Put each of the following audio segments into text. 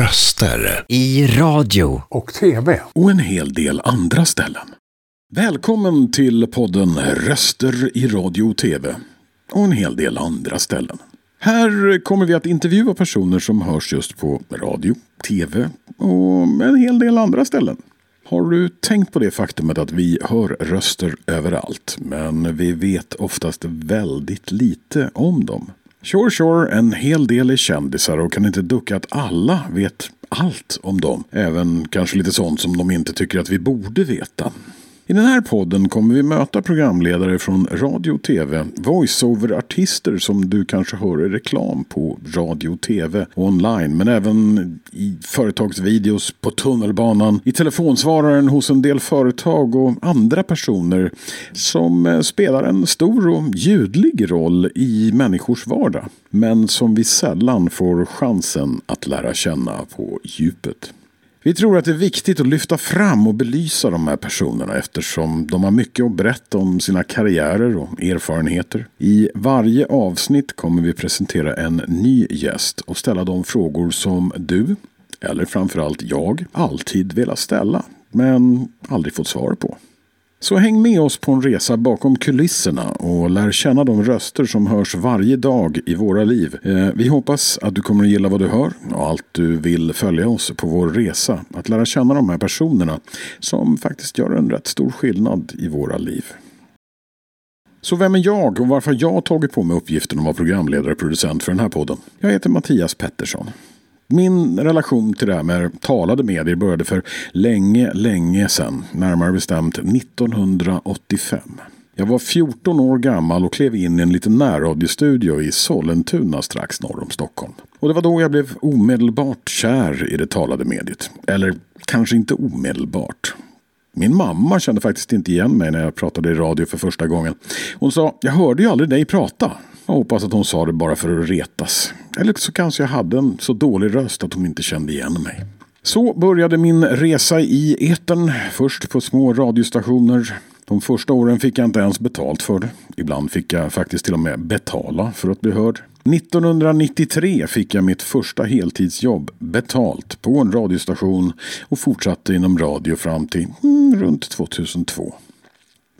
Röster. I radio. Och tv. Och en hel del andra ställen. Välkommen till podden Röster i radio och tv. Och en hel del andra ställen. Här kommer vi att intervjua personer som hörs just på radio, tv och en hel del andra ställen. Har du tänkt på det faktumet att vi hör röster överallt, men vi vet oftast väldigt lite om dem? Sure, sure, en hel del är kändisar och kan inte ducka att alla vet allt om dem. Även kanske lite sånt som de inte tycker att vi borde veta. I den här podden kommer vi möta programledare från radio och tv, voiceover-artister som du kanske hör i reklam på radio och tv och online, men även i företagsvideos på tunnelbanan, i telefonsvararen hos en del företag och andra personer som eh, spelar en stor och ljudlig roll i människors vardag, men som vi sällan får chansen att lära känna på djupet. Vi tror att det är viktigt att lyfta fram och belysa de här personerna eftersom de har mycket att berätta om sina karriärer och erfarenheter. I varje avsnitt kommer vi presentera en ny gäst och ställa de frågor som du, eller framförallt jag, alltid velat ställa men aldrig fått svar på. Så häng med oss på en resa bakom kulisserna och lär känna de röster som hörs varje dag i våra liv. Eh, vi hoppas att du kommer att gilla vad du hör och allt du vill följa oss på vår resa. Att lära känna de här personerna som faktiskt gör en rätt stor skillnad i våra liv. Så vem är jag och varför har jag tagit på mig uppgiften att vara programledare och producent för den här podden? Jag heter Mattias Pettersson. Min relation till det här med talade medier började för länge, länge sedan. Närmare bestämt 1985. Jag var 14 år gammal och klev in i en liten närradiostudio i Sollentuna strax norr om Stockholm. Och det var då jag blev omedelbart kär i det talade mediet. Eller kanske inte omedelbart. Min mamma kände faktiskt inte igen mig när jag pratade i radio för första gången. Hon sa, jag hörde ju aldrig dig prata. Jag hoppas att hon sa det bara för att retas. Eller så kanske jag hade en så dålig röst att hon inte kände igen mig. Så började min resa i etern. Först på små radiostationer. De första åren fick jag inte ens betalt för det. Ibland fick jag faktiskt till och med betala för att bli hörd. 1993 fick jag mitt första heltidsjobb betalt på en radiostation och fortsatte inom radio fram till mm, runt 2002.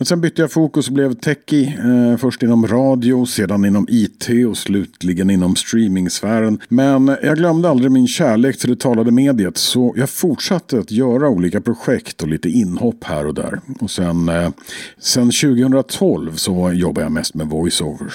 Men sen bytte jag fokus och blev techie. Eh, först inom radio, sedan inom IT och slutligen inom streamingsfären. Men jag glömde aldrig min kärlek till det talade mediet. Så jag fortsatte att göra olika projekt och lite inhopp här och där. Och sen, eh, sen 2012 så jobbar jag mest med voiceover.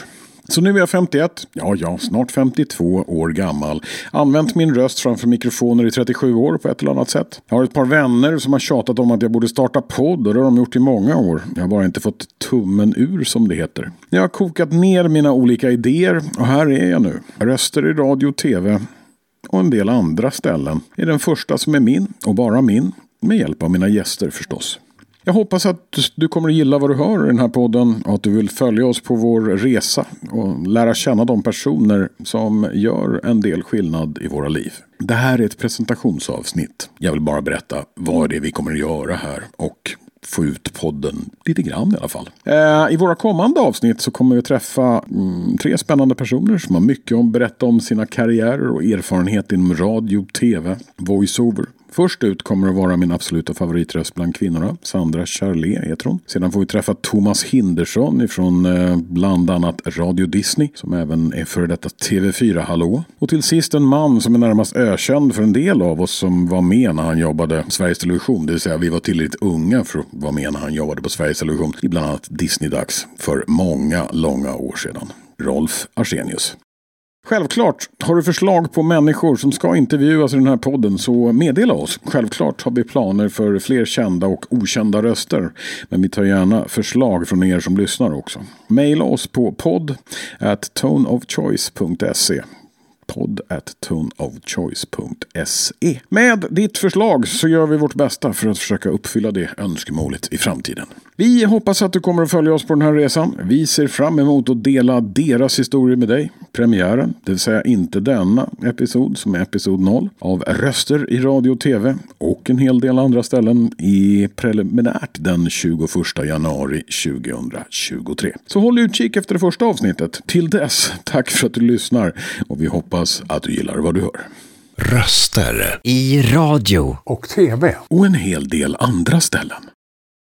Så nu är jag 51, ja ja, snart 52 år gammal. Använt min röst framför mikrofoner i 37 år på ett eller annat sätt. Jag har ett par vänner som har tjatat om att jag borde starta podd och det har de gjort i många år. Jag har bara inte fått tummen ur som det heter. Jag har kokat ner mina olika idéer och här är jag nu. Röster i radio och tv och en del andra ställen. är den första som är min och bara min. Med hjälp av mina gäster förstås. Jag hoppas att du kommer att gilla vad du hör i den här podden och att du vill följa oss på vår resa och lära känna de personer som gör en del skillnad i våra liv. Det här är ett presentationsavsnitt. Jag vill bara berätta vad det är vi kommer att göra här och få ut podden lite grann i alla fall. Eh, I våra kommande avsnitt så kommer vi att träffa mm, tre spännande personer som har mycket att berätta om sina karriärer och erfarenhet inom radio, tv, voiceover Först ut kommer att vara min absoluta favoritröst bland kvinnorna. Sandra Charlé heter hon. Sedan får vi träffa Thomas Hindersson ifrån eh, bland annat Radio Disney. Som även är före detta TV4-hallå. Och till sist en man som är närmast ökänd för en del av oss som var med när han jobbade Sveriges Television. Det vill säga vi var tillräckligt unga för att vara med när han jobbade på Sveriges Television. I bland annat Disney-dags för många, långa år sedan. Rolf Arsenius. Självklart, har du förslag på människor som ska intervjuas i den här podden så meddela oss. Självklart har vi planer för fler kända och okända röster. Men vi tar gärna förslag från er som lyssnar också. Maila oss på podd at toneofchoice.se podd at toneofchoice.se. Med ditt förslag så gör vi vårt bästa för att försöka uppfylla det önskemålet i framtiden. Vi hoppas att du kommer att följa oss på den här resan. Vi ser fram emot att dela deras historier med dig. Premiären, det vill säga inte denna episod som är episod 0 av Röster i radio och tv och en hel del andra ställen i preliminärt den 21 januari 2023. Så håll utkik efter det första avsnittet. Till dess, tack för att du lyssnar och vi hoppas att du gillar vad du hör. Röster i radio. och TV. och en hel del andra ställen.